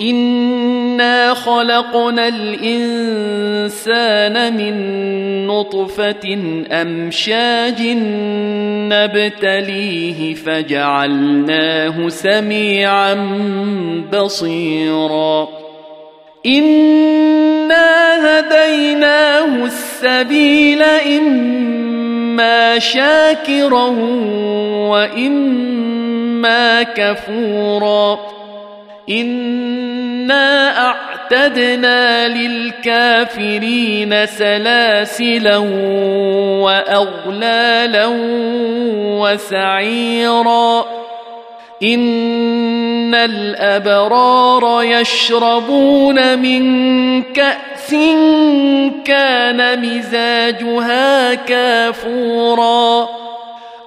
انا خلقنا الانسان من نطفه امشاج نبتليه فجعلناه سميعا بصيرا انا هديناه السبيل اما شاكرا واما كفورا انا اعتدنا للكافرين سلاسلا واغلالا وسعيرا ان الابرار يشربون من كاس كان مزاجها كافورا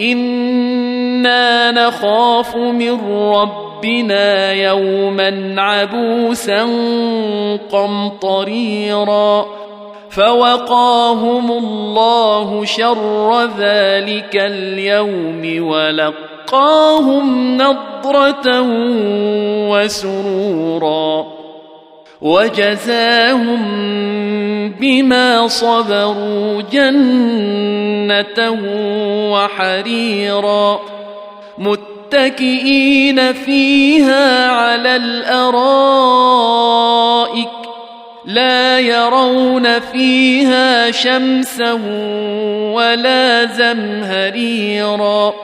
أنا نخاف من ربنا يوما عبوسا قمطريرا فوقاهم الله شر ذلك اليوم ولقاهم نضره وسرورا وجزاهم بما صبروا جنة وحريرا متكئين فيها على الأرائك لا يرون فيها شمسا ولا زمهريرا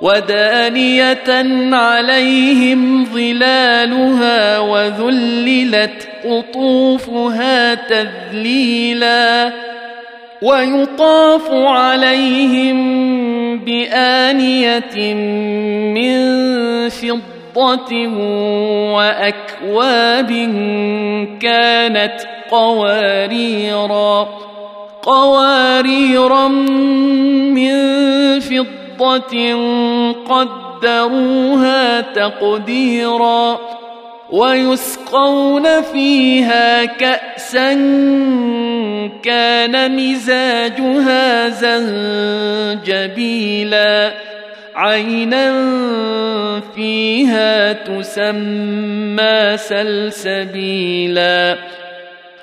ودانية عليهم ظلالها وذللت قطوفها تذليلا ويطاف عليهم بآنية من فضة وأكواب كانت قواريرا قواريرا من فضه قدروها تقديرا ويسقون فيها كأسا كان مزاجها زنجبيلا عينا فيها تسمى سلسبيلا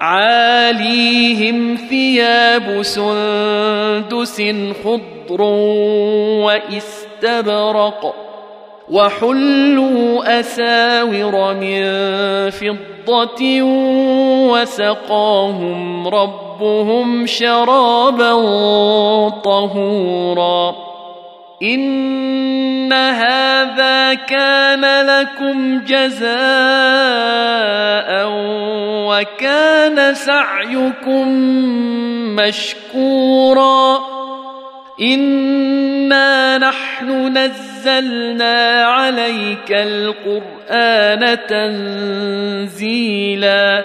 عاليهم ثياب سندس خضر واستبرق وحلوا أساور من فضة وسقاهم ربهم شرابا طهورا ان هذا كان لكم جزاء وكان سعيكم مشكورا انا نحن نزلنا عليك القران تنزيلا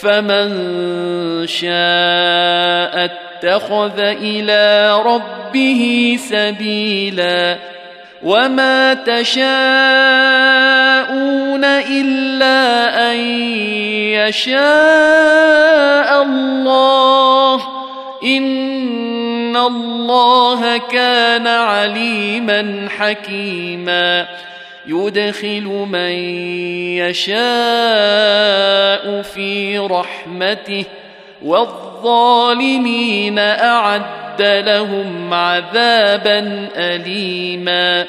فمن شاء اتخذ إلى ربه سبيلا وما تشاءون إلا أن يشاء الله إن الله كان عليما حكيما يدخل من يشاء في رحمته والظالمين أعد لهم عذابا اليما